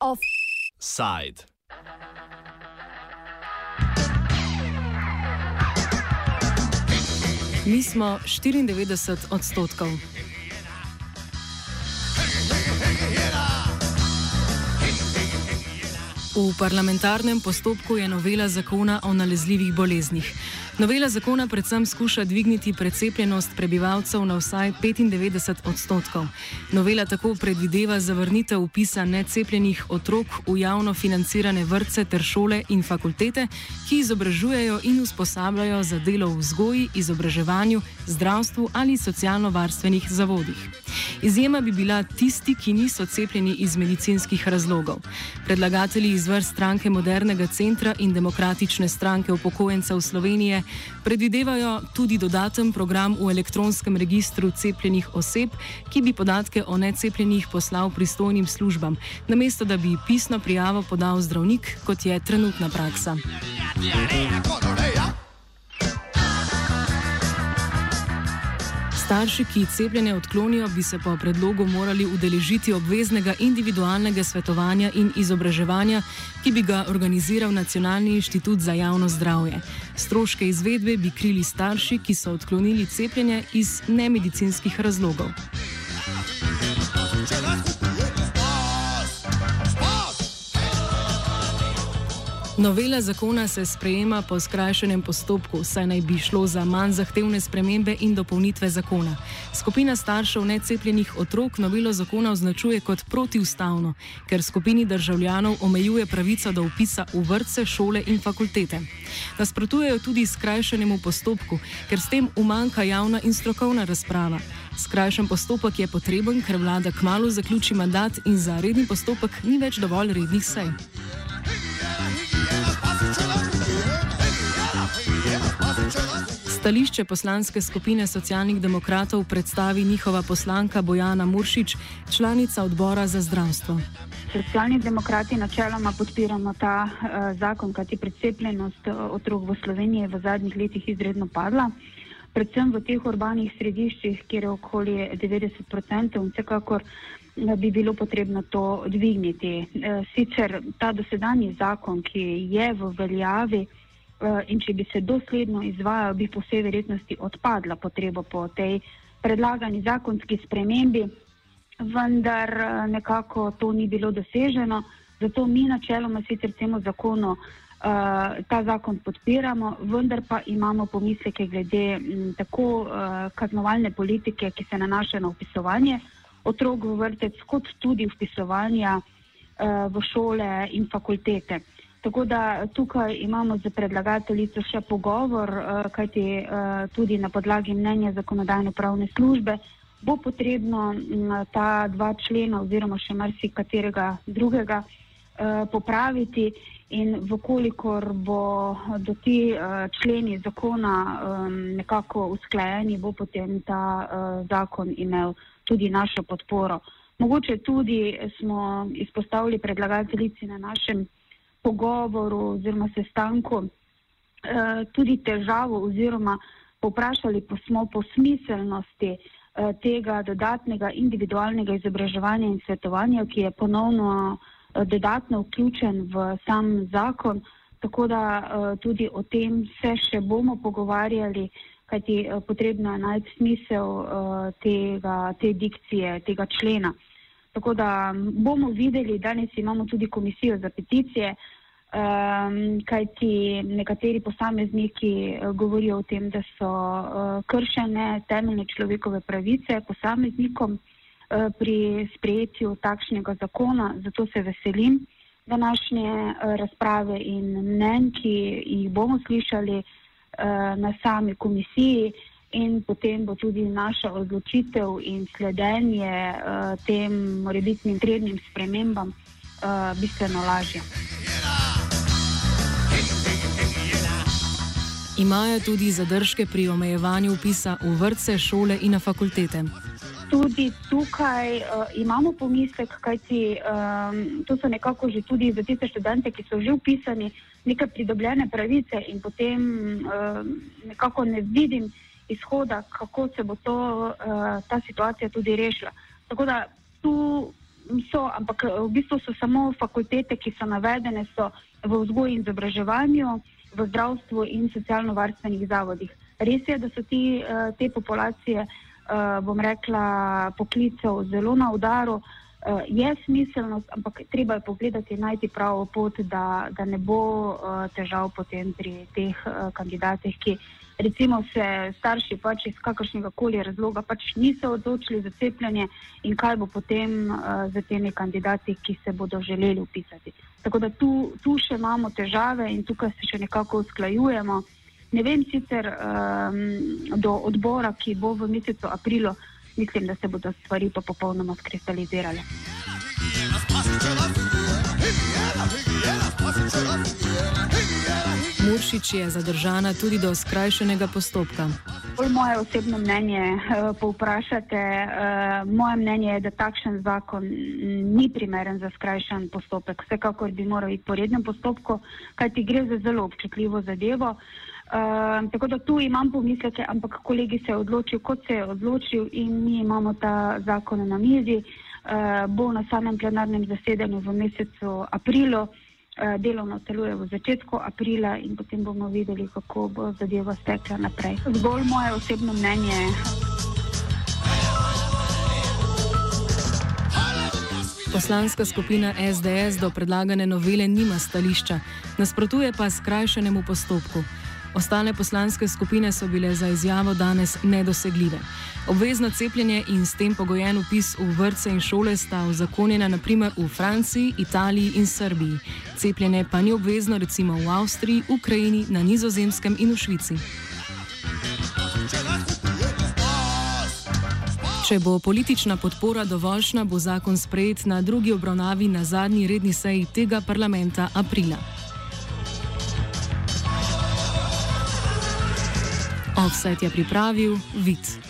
Offside. Mi smo 94 odstotkov. V parlamentarnem postopku je novela zakona o nalezljivih boleznih. Novela zakona predvsem skuša dvigniti precepljenost prebivalcev na vsaj 95 odstotkov. Novela tako predvideva zavrnitev upisa necepljenih otrok v javno financirane vrtce ter šole in fakultete, ki izobražujejo in usposabljajo za delo v vzgoji, izobraževanju, zdravstvu ali socialno-varstvenih zavodih. Izjema bi bila tisti, ki niso cepljeni iz medicinskih razlogov. Predlagatelji iz vrst stranke Modernega centra in Demokratične stranke upokojencev Slovenije predvidevajo tudi dodaten program v elektronskem registru cepljenih oseb, ki bi podatke o necepljenih poslal pristojnim službam, namesto da bi pisno prijavo podal zdravnik, kot je trenutna praksa. Starši, ki cepljenje odklonijo, bi se po predlogu morali udeležiti obveznega individualnega svetovanja in izobraževanja, ki bi ga organiziral Nacionalni inštitut za javno zdravje. Stroške izvedbe bi krili starši, ki so odklonili cepljenje iz nemedicinskih razlogov. Novela zakona se sprejema po skrajšenem postopku, saj naj bi šlo za manj zahtevne spremembe in dopolnitve zakona. Skupina staršev necepljenih otrok novelo zakona označuje kot protiustavno, ker skupini državljanov omejuje pravico do upisa v vrtce, šole in fakultete. Nasprotujejo tudi skrajšenemu postopku, ker s tem umanka javna in strokovna razprava. Skrajšen postopek je potreben, ker vlada kmalo zaključi mandat in za redni postopek ni več dovolj rednih sej. Stališče poslanske skupine socialnih demokratov predstavi njihova poslanka Bojana Muršič, članica odbora za zdravstvo. Socialni demokrati načeloma podpiramo ta uh, zakon, kajti precepljenost uh, otrok v Sloveniji je v zadnjih letih izredno padla. Predvsem v teh urbanih središčih, kjer je okoli 90% in vsekakor uh, bi bilo potrebno to dvigniti. Sicer ta dosedanji zakon, ki je v veljavi, Eh, in če bi se dosledno izvajal, bi po vsej verjetnosti odpadla potreba po tej predlagani zakonski spremembi, vendar eh, nekako to ni bilo doseženo. Zato mi načeloma sicer temu zakonu uh, ta zakon podpiramo, vendar pa imamo pomisleke glede m, tako uh, kaznovalne politike, ki se nanaša na upisovanje otrok v vrtec, kot tudi upisovanja uh, v šole in fakultete. Tako da tukaj imamo za predlagateljico še pogovor, uh, kajti uh, tudi na podlagi mnenja zakonodajno-pravne službe bo potrebno um, ta dva člena oziroma še marsikaterega drugega uh, popraviti in vkolikor bo do ti členi zakona nekako usklajeni, bo potem ta zakon imel tudi našo podporo. Mogoče tudi smo izpostavili predlagateljici na našem pogovoru oziroma sestanku eh, tudi težavo oziroma poprašali pa smo po smiselnosti eh, tega dodatnega individualnega izobraževanja in svetovanja, ki je ponovno eh, dodatno vključen v sam zakon, tako da tudi o tem se še bomo pogovarjali, kajti potrebno je najti smisel tega, te dikcije, tega člena. Tako da bomo videli, danes imamo tudi komisijo za peticije, um, kajti nekateri posamezniki uh, govorijo o tem, da so uh, kršene temeljne človekove pravice posameznikom uh, pri sprejetju takšnega zakona. Zato se veselim današnje uh, razprave in mnen, ki jih bomo slišali uh, na sami komisiji. In potem bo tudi naša odločitev in sledenje uh, tem morebitnim prednjim spremembam uh, bistveno lažje. Imajo tudi zadržke pri omejevanju upisa v vrtce, šole in na fakultete. tudi tukaj uh, imamo pomislek, kajti um, to so nekako že tudi za tiste študente, ki so že upisani, neke pridobljene pravice in potem um, nekako ne vidim izhoda, kako se bo to, uh, ta situacija tudi rešila. Tako da tu so, ampak v bistvu so samo fakultete, ki so navedene, so v vzgoji in izobraževanju, v zdravstvu in socialno-varstvenih zavodih. Res je, da so ti, uh, te populacije bom rekla, poklicev zelo na udaru. Uh, je smiselnost, ampak treba je pogledati, najti pravo pot, da, da ne bo uh, težav potem pri teh uh, kandidatih, ki recimo se starši pač iz kakršnega koli razloga pač niso odločili za cepljenje in kaj bo potem uh, z temi kandidati, ki se bodo želeli upisati. Tako da tu, tu še imamo težave in tukaj se še nekako usklajujemo. Ne vem sicer um, do odbora, ki bo v mesecu aprilu, mislim, da se bodo stvari pa popolnoma skristalizirale. Muršič je zadržana tudi do skrajšenega postopka. Bolj moje osebno mnenje uh, povprašate. Uh, moje mnenje je, da takšen zakon ni primeren za skrajšen postopek. Vsekakor bi moral iti po rednem postopku, kajti gre za zelo občutljivo zadevo. Uh, tako da tu imam pomisleke, ampak kolegi se je odločil, kot se je odločil in mi imamo ta zakon na mizi. Uh, bo na samem plenarnem zasedanju v mesecu aprilu, uh, delovno teluje v začetku aprila in potem bomo videli, kako bo zadeva stekla naprej. Zgolj moje osebno mnenje. Poslanska skupina SDS do predlagane novele nima stališča, nasprotuje pa skrajšanemu postopku. Ostale poslanske skupine so bile za izjavo danes nedosegljive. Obvezno cepljenje in s tem pogojen upis v vrtce in šole sta uzakonjena naprimer v Franciji, Italiji in Srbiji. Cepljenje pa ni obvezno recimo v Avstriji, Ukrajini, na Nizozemskem in v Švici. Če bo politična podpora dovoljšna, bo zakon sprejet na drugi obravnavi na zadnji redni seji tega parlamenta aprila. Offset je pripravil Vid.